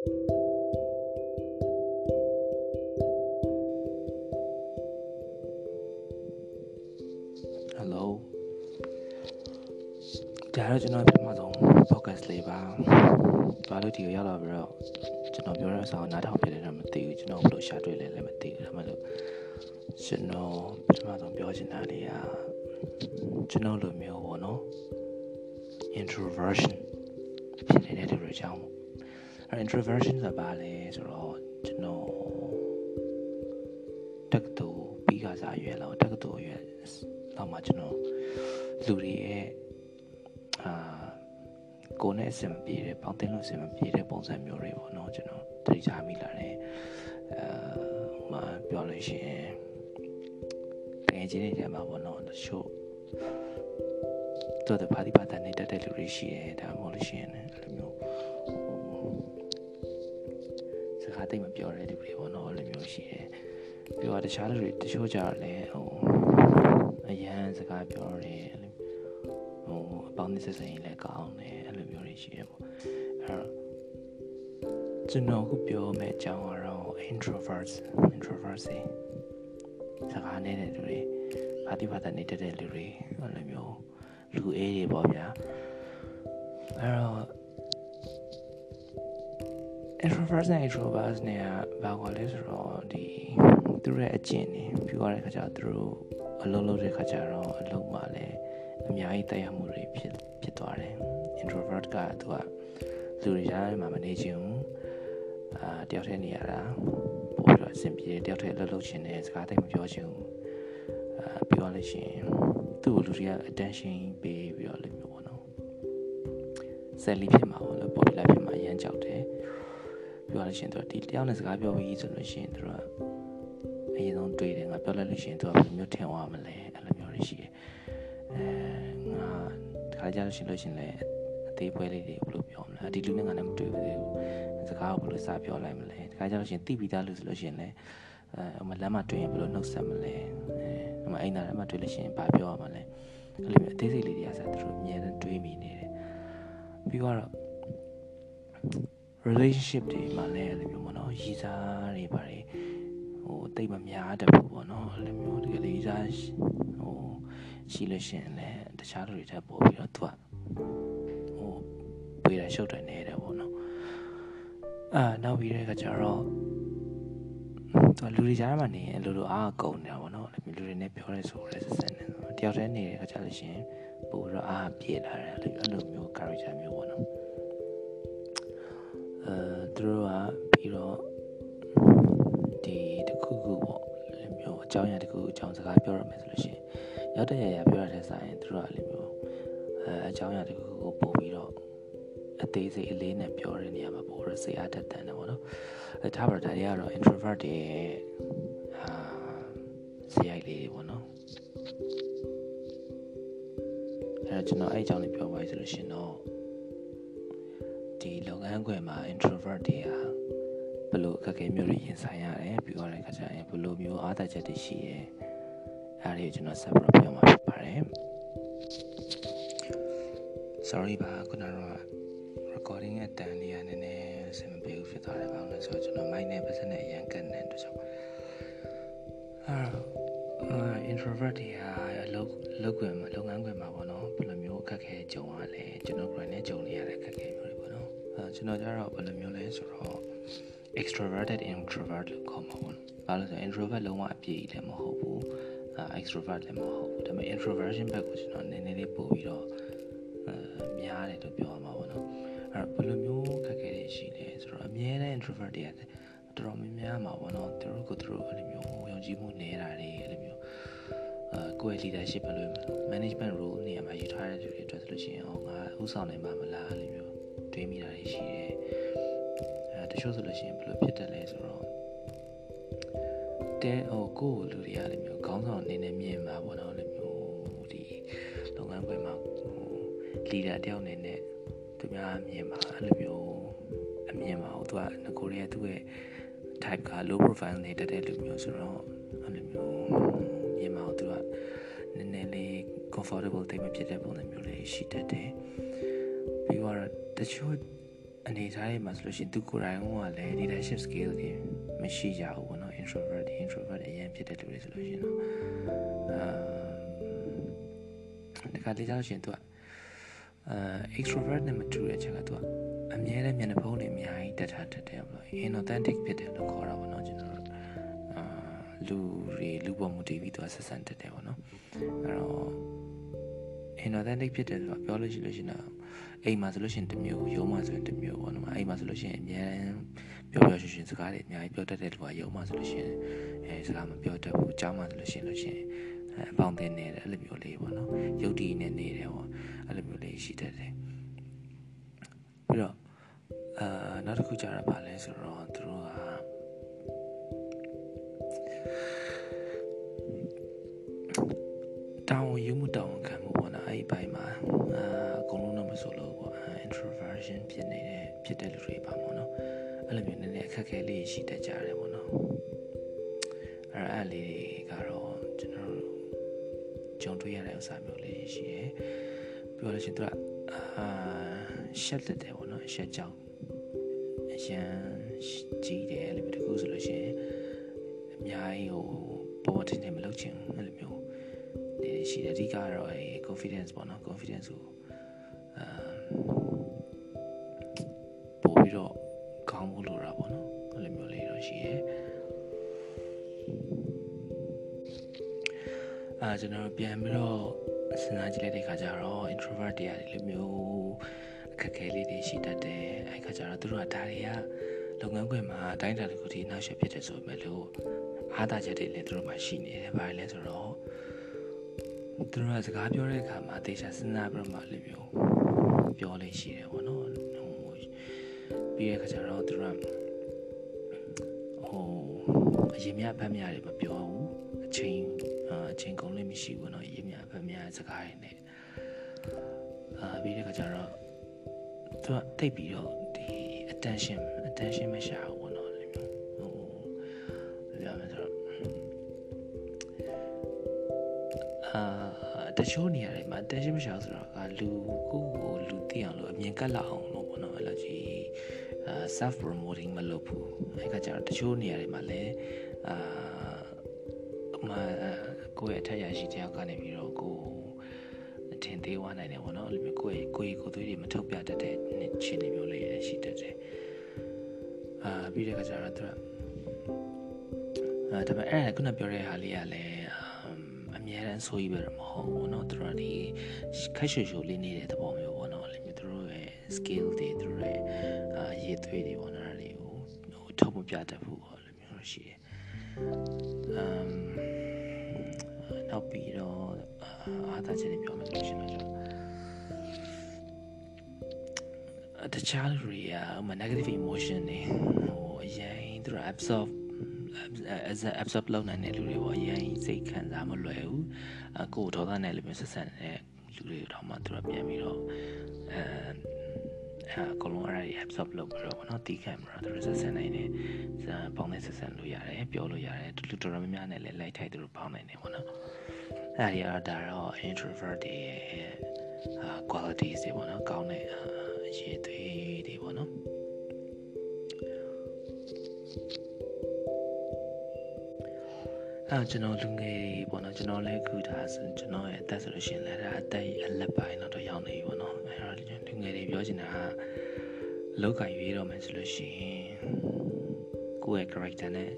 Hello ဒါတော့ကျွန်တော်ပြမဆုံး podcast လေးပါဘာလို့ဒီကိုရောက်လာပြီးတော့ကျွန်တော်ပြောတဲ့အစားနားထောင်ပြတယ်တော့မသိဘူးကျွန်တော်ဘယ်လိုရှာတွေ့လဲလည်းမသိဘူးဒါမှမဟုတ်ကျွန်တော်ပြမဆုံးပြောချင်တာလေးကကျွန်တော်လိုမျိုးပေါ့နော် introversion ဖြစ်နေတဲ့သူတွေကြောင့် အဲ introversion ဆိုတာဘာလဲဆိုတော့ကျွန်တော်တက္ကသိုလ်ပြီးကစားရွယ်လောက်တက္ကသိုလ်ရွယ်လောက်မှကျွန်တော်လူတွေရဲ့အာကိုယ်နဲ့အဆင်မပြေတဲ့ပေါင်းတင်လို့အဆင်မပြေတဲ့ပုံစံမျိုးတွေပေါ့နော်ကျွန်တော်တတိချမိလာတယ်အဲဟိုမှာပြောလို့ရှိရင်တကယ်ချင်းနေတယ်မှာပေါ့နော်တချို့တော့ပါတိပါတန်နေတဲ့တဲ့လူတွေရှိတယ်ဒါမှမဟုတ်လို့ရှိရင်လည်း အဲ့လိုမျိုးစကားတိတ်မပြောတဲ့လူတွေပေါ့နော်အဲ့လိုမျိုးရှိတယ်ပြီးတော့တခြားလူတွေတချို့ကြတော့လည်းဟိုအရန်စကားပြောတယ်အဲ့လိုဟိုအပေါင်းနဲ့ဆက်ဆံရေးလည်းကောင်းတယ်အဲ့လိုမျိုးတွေရှိတယ်ပေါ့အဲ့တော့ကျွန်တော်ခုပြောမယ့်အကြောင်းကတော့ introverts introverts စကားနေတဲ့လူတွေပါတိပါတနေတဲ့လူတွေအဲ့လိုမျိုးလူအေးတွေပေါ့ဗျာအဲ့တော့ introvert နဲ့ introvert နဲ့ဘာကွာလဲဆိုတော့ဒီသူတို့ရဲ့အကျင့်နေပြီးသွားတဲ့ခါကျတော့သူတို့အလုံးလုံးတဲ့ခါကျတော့အလုံးမှာလည်းအများကြီးတိုက်ရမှုတွေဖြစ်ဖြစ်သွားတယ် introvert ကသူကလူတွေကြားမှာမနေချင်ဘူးအာတယောက်တည်းနေရတာပို့ပြီးတော့အဆင်ပြေတယောက်တည်းလှုပ်လှုပ်ချင်တယ်စကားတိတ်မပြောချင်ဘူးအာပြောရလို့ရှိရင်သူ့ကိုလူတွေက attention ပေးပြီးတော့လို့မျိုးပေါ့နော်ဆက်လီဖြစ်မှာပေါ့လို့ popular ဖြစ်မှာအရန်ကြောက်တယ် ပြောရလို့ရှိရင်သူဒီတယောက်နဲ့စကားပြောပြီးဆိုလို့ရှိရင်သူကအရင်ဆုံးတွေ့တယ်ငါပြောလိုက်လို့ရှိရင်သူကဘယ်လိုမျိုးထင်သွားမလဲအဲ့လိုမျိုးတွေရှိတယ်အဲငါတခါကြလို့ရှိလို့ရှိရင်လည်းအသေးပွဲလေးတွေဘယ်လိုပြောမလဲဒီလူနဲ့ငါနဲ့မတွေ့ဘူးသေးဘူးစကားကိုဘယ်လိုစပြောလိုက်မလဲတခါကြလို့ရှိရင်တိပြီးသားလို့ဆိုလို့ရှိရင်လည်းအဲမလမ်းမတွေ့ရင်ဘယ်လိုနှုတ်ဆက်မလဲအဲမအိမ်သားထဲမှာတွေ့လို့ရှိရင်ဘာပြောရမလဲအဲ့လိုမျိုးအသေးစိတ်လေးတွေကစသူတို့အမြဲတမ်းတွေးမိနေတယ်ပြီးတော့ relationship တွေမှာလည်းအဲ့လိုမျိုးပေါ့နော်ရည်စားတွေပါတွေဟိုတိတ်မများတတ်ဘူးပေါ့နော်အဲ့လိုမျိုးဒီလေးစားဟိုရှိလို့ရှိရင်လည်းတခြားလူတွေထပ်ပို့ပြီးတော့သူကဟိုပြေးတာရှုပ်တယ်နေတယ်ပေါ့နော်အာနောက်ပြီးတဲ့အခါကျတော့သူကလူတွေကြားမှာနေရင်လူတို့အားကုန်နေတာပေါ့နော်လူတွေနဲ့ပြောရဲဆိုရဲဆက်ဆက်နေတယောက်တည်းနေတဲ့အခါကျလို့ရှိရင်ပို့ပြီးတော့အားပြေလာတယ်အဲ့လိုမျိုး character မျိုး ကြောင်းအရာတခုအကြောင်းစကားပြောရမယ်ဆိုလို့ရှိရင်ရောက်တဲ့ရရပြောရတဲ့ဆိုင်သူတို့ကအဲ့မျိုးအဲအကြောင်းအရာတခုခုကိုပို့ပြီးတော့အသေးစိတ်အလေးနဲ့ပြောတဲ့နေရာမှာပို့ရစိတ်အားတက်တန်တယ်ပေါ့နော်အဲထားပါတော့ဒါတွေကတော့ introvert တွေအာဇယိုက်လေးတွေပေါ့နော်အဲကျွန်တော်အဲ့အကြောင်းလေးပြောပါဆိုလို့ရှိရင်တော့ဒီလုပ်ငန်းခွင်မှာ introvert တွေကဘယ်လိုအခက်အခဲမျိုးတွေရင်ဆိုင်ရတယ်ပြီးတော့လည်းခါကျရင် ဘယ်လိုမျိုးအားသာချက်တွေရှိရဲအဲ့ဒါကိုကျွန်တော်ဆက်ပြီးပြောမှာဖြစ်ပါတယ် sorry ပါခုနကတော့ recording အတန်လေးကနည်းနည်းဆင်မပြေဘူးဖြစ်သွားတယ်ဘာလို့လဲဆိုတော့ကျွန်တော် mic နဲ့ပတ်စနဲ့အရန်ကန်တဲ့အတွက်ကြောင့်အာ introvert တွေဟာလောက်လောက်ခွင့်မှာလုပ်ငန်းခွင်မှာပေါ့နော်ဘယ်လိုမျိုးအခက်အခဲကြုံရလဲကျွန်တော်ကိုယ်နဲ့ကြုံနေရတဲ့အခက်အခဲမျိုးတွေပေါ့နော်အဲကျွန်တော်ကြတော့ဘယ်လိုမျိုးလဲဆိုတော့ extroverted introvert လို့ခေါ်မှာပေါ့နော်ဘာလို့လဲဆိုတော့ introvert လုံးဝအပြည့်လည်းမဟုတ်ဘူးအဲ extrovert လည်းမဟုတ်ဘူးဒါပေမဲ့ introversion ဘက်ကိုကျွန်တော်နည်းနည်းလေးပို့ပြီးတော့အဲများတယ်လို့ပြောရမှာပေါ့နော်အဲ့တော့ဘယ်လိုမျိုးခက်ခဲတွေရှိလဲဆိုတော့အများနဲ့ introvert တွေတော်တော်များများမှာပေါ့နော်သူတို့ကိုသူတို့အဲ့လိုမျိုးယုံကြည်မှုနေတာတွေအဲ့လိုမျိုးအာကိုယ့်ရဲ့ leadership ဘယ်လို management role နေရာမှာယူထားတဲ့သူတွေအတွက်ဆိုလို့ရှိရင်ဟောငါဥဆောင်နိုင်မှာမလားအဲ့လိုမျိုးတွေးမိတာတွေရှိတယ်အဲ တချို့ဆိုလို့ရှိရင်ဘယ်လိုဖြစ်တယ်လဲဆိုတော့တဲဟိုကိုယ့်လူတွေကအဲ့လိုမျိုးခေါင်းဆောင်အနေနဲ့မြင်မှာပေါ့နော်အဲ့လိုမျိုးဒီလုပ်ငန်းခွင်မှာဟို leader တယောက်အနေနဲ့သူများမြင်မှာအဲ့လိုမျိုးအမြင်မှာဟိုသူကငကိုရဲသူ့ရဲ့ type က low profile နေတဲ့တဲ့လူမျိုးဆိုတော့အဲ့လိုမျိုးမြင်မှာဟိုသူကနည်းနည်းလေး comfortable တိတ်မဖြစ်တဲ့ပုံစံမျိုးလေးရှိတတ်တယ်ပြီးတော့တချို့ အနေထားတွေမှာဆိုလို့ရှိရင်သူကိုယ်တိုင်ကလည်း leadership skill တွေမရှိကြဘူးပေါ့နော် introvert တွေ introvert အရင်ဖြစ်တဲ့လူတွေဆိုလို့ရှိရင်တော့အာတခါလေကြောက်ရှင်သူကအာ extrovert နဲ့မတူတဲ့ချက်ကသူကအမြဲတမ်းမျက်နှာဖုံးတွေအများကြီးတက်ထားတတ်တယ်ပေါ့ inauthentic ဖြစ်တယ်လို့ခေါ်တာပေါ့နော်ကျွန်တော်တို့အာလူတွေလူပေါ်မူတည်ပြီးသူကဆက်ဆံတတ်တယ်ပေါ့နော်အဲ့တော့ inauthentic ဖြစ်တယ်ဆိုတာပြောလို့ရှိလို့ရှိရင် အိမ်မှာဆိုလို့ရှိရင်တစ်မျိုးရုံးမှာဆိုရင်တစ်မျိုးပေါ့နော်အိမ်မှာဆိုလို့ရှိရင်အများပြောပြောရှင်ရှင်စကားတွေအများကြီးပြောတတ်တဲ့လူကရုံးမှာဆိုလို့ရှိရင်အဲစကားမပြောတတ်ဘူးကြားမှာဆိုလို့ရှိရင်လို့ရှိရင်အပေါင်းတင်နေတယ်အဲ့လိုမျိုးလေးပေါ့နော်ရုပ်တည်နေနေတယ်ပေါ့အဲ့လိုမျိုးလေးရှိတတ်တယ်ပြီးတော့အာနောက်တစ်ခုကြာတာပါလဲဆိုတော့သူတို့ကတောင်းယူမှုတောင်းခံမှုပေါ့နော်အဲ့ဒီဘိုင်းမှာအာအကုန်လုံးတော့မ ဆိုလို့ပေါ့ introversion ဖြစ်နေတဲ့ဖြစ်တဲ့လူတွေပါပေါ့နော်အဲ့လိုမျိုးနည်းနည်းအခက်အခဲလေးရှိတတ်ကြတယ်ပေါ့နော်အဲ့အဲ့လေးတွေကတော့ကျွန်တော်တို့ကြုံတွေ့ရတဲ့ဥစ္စာမျိုးလေးရှိရယ်ပြောလို့ရှိရင်သူကအာရှက်တက်တယ်ပေါ့နော်ရှက်ကြောင်အရန်ကြီးတယ်အဲ့လိုမျိုးတကူဆိုလို့ရှိရင်အများကြီးဟိုပေါ်တင်တယ်မလုပ်ချင်ဘူးအဲ့လိုမျိုးနေရှိတယ်အဓိကတော့အဲ confidence ပေါ့နော် confidence ကို ကျွန်တော်ပြန်ပြီးတော့စဉ်းစားကြည့်လိုက်တဲ့ခါကျတော့ introvert တွေရတယ်လိုမျိုးအခက်အခဲလေးတွေရှိတတ်တယ်အဲ့ခါကျတော့သူတို့ကဒါတွေကလုပ်ငန်းခွင်မှာအတိုင်းအတာတစ်ခုထိနောက်ဆက်ဖြစ်တယ်ဆိုပေမဲ့လို့အားသာချက်တွေလည်းသူတို့မှရှိနေတယ်ဘာလဲဆိုတော့သူတို့ကစကားပြောတဲ့အခါမှာတေချာစဉ်းစားပြီးတော့မှလည်းမျိုးပြောလေးရှိတယ်ပေါ့နော်ဟိုပြီးတဲ့အခါကျတော့သူတို့ကဟိုအရင်မြတ်ဖတ်မြတွေမပြောဘူး အချိန်အချိန်ကုန်လို့မရှိဘူးเนาะအရင်မြတ်ဖတ်မြစကားတွေနဲ့အာပြီးတဲ့အခါကျတော့သူကတိတ်ပြီးတော့ဒီ attention attention မရှာဘူးပေါ့နော်ဟိုပြောမယ်ဆိုတော့အာတချို့နေရာတွေမှာ attention မရှာဘူးဆိုတော့ကလူကိုကိုလူသိအောင်လို့အမြင်ကတ်လောက်အောင်လို့ပေါ့နော်အဲ့လိုကြီးအာ self promoting မလုပ်ဘူးအဲ့ကကျတော့တချို့နေရာတွေမှာလည်းအာ မကိုယ့်ရဲ့အထက်ရရှိတယောက်ကနေပြီးတော့ကိုအထင်သေးဝနိုင်တယ်ပေါ့နော်အဲ့လိုမျိုးကိုယ့်ရဲ့ကိုယ့်ရဲ့ကိုယ်သွေးတွေမထုတ်ပြတတ်တဲ့ခြေနေမျိုးလေးရှိတတ်တယ်အာပြီးတဲ့ခါကျတော့သူကအာဒါပေမဲ့အဲ့ခုနပြောတဲ့ဟာလေးကလည်းအများတန်းဆိုးကြီးပဲမဟုတ်ဘူးเนาะသူတို့ဒီခိုက်ရွှေရွှေလေးနေတဲ့သဘောမျိုးပေါ့เนาะအဲ့လိုမျိုးသူတို့ရဲ့ skill တွေသူတို့ရဲ့အာရေးသွေးတွေပေါ့နော်အဲ့ဒါတွေကိုဟိုထုတ်မပြတတ်ဘူးပေါ့အဲ့လိုမျိုးရှိတယ်အမ် နောက်ပြီးတော့အာသာချက်တွေပြောမယ်ဆိုရှင်တော့ကျွန်တော်တခြားလူတွေကဟို negative emotion တွေဟိုအရင်သူတို့ absorb as a absorb လုပ်နိုင်တဲ့လူတွေပေါ့အရင်စိတ်ခံစားမလွယ်ဘူးအကိုဒေါသနဲ့လည်းမျိုးဆက်ဆံတဲ့လူတွေတော့မှသူတို့ပြန်ပြီးတော့အဲ အဲအကုန်လုံးအဲ့ဒါတွေ absorb လုပ်ပြီးတော့ဘောနော်တီးခံပြီးတော့သူတို့ဆက်ဆံနိုင်တယ်ပေါင်းနဲ့ဆက်ဆံလို့ရတယ်ပြောလို့ရတယ်တူတူတော်တော်များများနဲ့လည်းလိုက်ထိုက်သူတို့ပေါင်းနိုင်တယ်ဘောနော်အဲ့ဒီအဒါတော့ introvert တွေရဲ့အာ qualities တွေပေါ့နော်ကောင်းတဲ့အရေးသွေးတွေပေါ့နော် အဲကျွန်တော်လူငယ်တွေပေါ့နော်ကျွန်တော်လည်းခုဒါဆိုကျွန်တော်ရဲ့အသက်ဆိုလို့ရှိရင်လည်းဒါအသက်အလက်ပိုင်းတော့ရောက်နေပြီပေါ့နော်အဲတော့လူငယ်တွေပြောချင်တာကလောက်ကရွေးတော့မယ်ဆိုလို့ရှိရင်ကိုယ့်ရဲ့ character နဲ့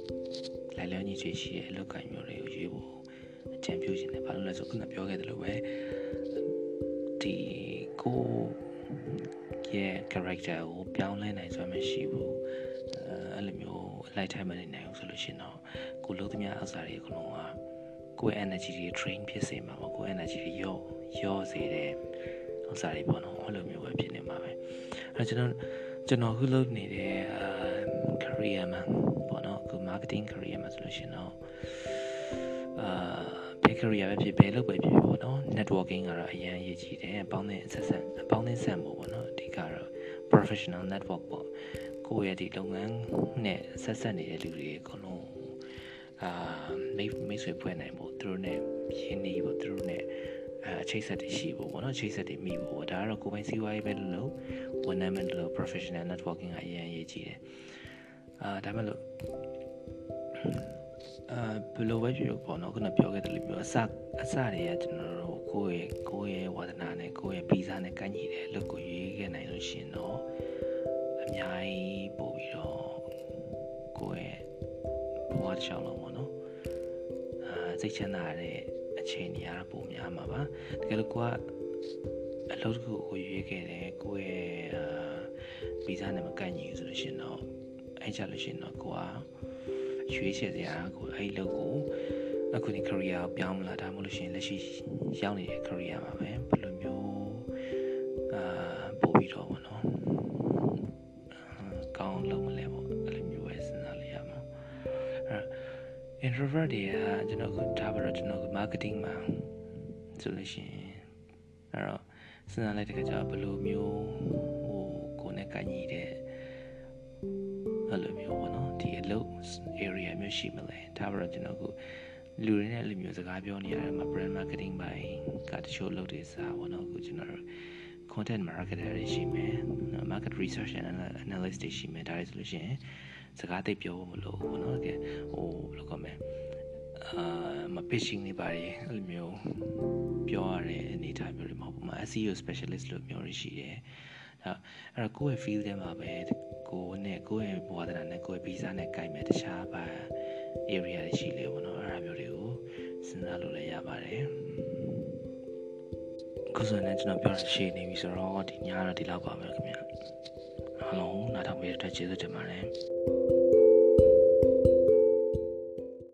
လိုက်လျောညီချေရှိတဲ့အလောက်ကမျိုးတွေကိုရွေးဖို့အကြံပြုချင်တယ်ဘာလို့လဲဆိုခုနပြောခဲ့သလိုပဲဒီကိုရဲ့ character ကိုပြောင်းလဲနိုင်စွမ်းမရှိဘူးအဲ့ လိုမျိုးလိုက်ထိုင်မနေနိုင်ဘူးဆိုလို့ရှိရင်တော့ကိုလုံးသမျှအစားတွေအကုန်လုံးကကိုယ့် energy တွေ train ဖြစ်စေမှာပေါ့ကိုယ့် energy တွေရော့ရော့စေတဲ့ဥစားတွေပေါ့နော်အဲ့လိုမျိုးပဲဖြစ်နေမှာပဲအဲ့ကျွန်တော်ကျွန်တော်ခုလုပ်နေတဲ့ career မှာပေါ့နော်ခု marketing career မှာဆိုလို့ရှိရင်တော့အာဘယ် career ပဲဖြစ်ဘယ်လုပ်ပဲဖြစ်ဖြစ်ပေါ့နော် networking ကတော့အရင်အရေးကြီးတယ်ပေါင်းတဲ့ဆက်ဆက်ပေါင်းတဲ့ဆက်မှုပေါ့နော်အဓိကတော့ professional network ပေါ့ ကိုယ့်ရဲ့ဒီလုပ်ငန်းနဲ့ဆက်ဆက်နေတဲ့လူတွေအကုန်လုံးအာမိတ်မိတ်ဆွေဖွဲ့နိုင်ဖို့သူတို့ ਨੇ ရင်းနှီးဖို့သူတို့ ਨੇ အချိတ်ဆက်တွေရှိဖို့ပေါ့နော်ချိတ်ဆက်တွေမိဖို့ဒါကတော့ကိုယ်ပိုင်စီးပွားရေးပဲလို့လို့ဝန်ထမ်းမဲ့လို့ professional networking ကအရင်အရေးကြီးတယ်အာဒါမဲ့လို့အာဘယ်လိုပဲပြောပေါ့နော်ခုနပြောခဲ့တယ်လို့ပြောအစအစတွေကကျွန်တော်တို့ကိုယ့်ရဲ့ကိုယ့်ရဲ့ဝါသနာနဲ့ကိုယ့်ရဲ့ဗီဇာနဲ့ကန့်ညီတဲ့အလုပ်ကိုရွေးခဲ့နိုင်လို့ရှင်တော့ အများကြီးပို့ပြီးတော့ကိုယ့်ရဲ့ဘဝတစ်လျှောက်လုံးပေါ့နော်အာစိတ်ချမ်းသာတဲ့အခြေအနေအရပိုများမှာပါတကယ်လို့ကိုကအလုပ်တစ်ခုကိုရွေးခဲ့တယ်ကိုယ့်ရဲ့အာဗီဇာနဲ့မကန့်ညီဘူးဆိုလို့ရှင်တော့အဲ့ကြလို့ရှင်တော့ကိုကရွေးချယ်စရာကိုအဲ့ဒီလုပ်ကိုအခုဒီ career ကိုပြောင်းမလာဒါမှမဟုတ်လို့ရှိရင်လက်ရှိရောက်နေတဲ့ career မှာပဲဘယ်လို ကောင်းလုံးမလဲပေါ့အဲ့လိုမျိုးပဲစဉ်းစားလိုက်ရမှာအဲ့ introvert တွေကကျွန်တော်ကဒါပါတော့ကျွန်တော်က marketing မှာဆိုလို့ရှိရင်အဲ့တော့စဉ်းစားလိုက်တဲ့အခါကျဘယ်လိုမျိုးဟိုကိုယ်နဲ့ကညီတဲ့အဲ့လိုမျိုးပေါ့နော်ဒီအလုပ် area မျိုးရှိမလဲဒါပါတော့ကျွန်တော်ကလူတွေနဲ့အဲ့လိုမျိုးစကားပြောနေရတယ်မှာ brand marketing ဘိုင်းကတချို့လုပ်တဲ့စားပေါ့နော်အခုကျွန်တော် content marketer တွေရှိမယ် market research and analyst တွေရှိမယ်ဒါတွေဆိုလို့ရှိရင်စကားသိပြောဖို့မလိုဘူးเนาะတကယ်ဟိုဘယ်လိုကောမလဲအာမ pitching တွေပါတယ်အဲ့လိုမျိုးပြောရတဲ့အနေအထားမျိုးတွေမဟုတ်ဘူးမှာ SEO specialist လို့မျိုးရှိတယ်ဒါအဲ့တော့ကိုယ့်ရဲ့ field ထဲမှာပဲကိုယ်နဲ့ကိုယ့်ရဲ့ဘဝတနာနဲ့ကိုယ့်ရဲ့ visa နဲ့ကိုင်မဲ့တခြားပါ area တွေရှိလေပေါ့နော်အဲ့ဒါမျိုးတွေကိုစဉ်းစားလို့လည်းရပါတယ် ခုဆိုရင်ကျွန်တော်ပြောတာရှေ့နေပြီဆိုတော့ဒီညတော့ဒီလောက်ပါပဲခင်ဗျာအားလုံးနားထောင်ပေးတဲ့အတွက်ကျေးဇူးတင်ပါတယ်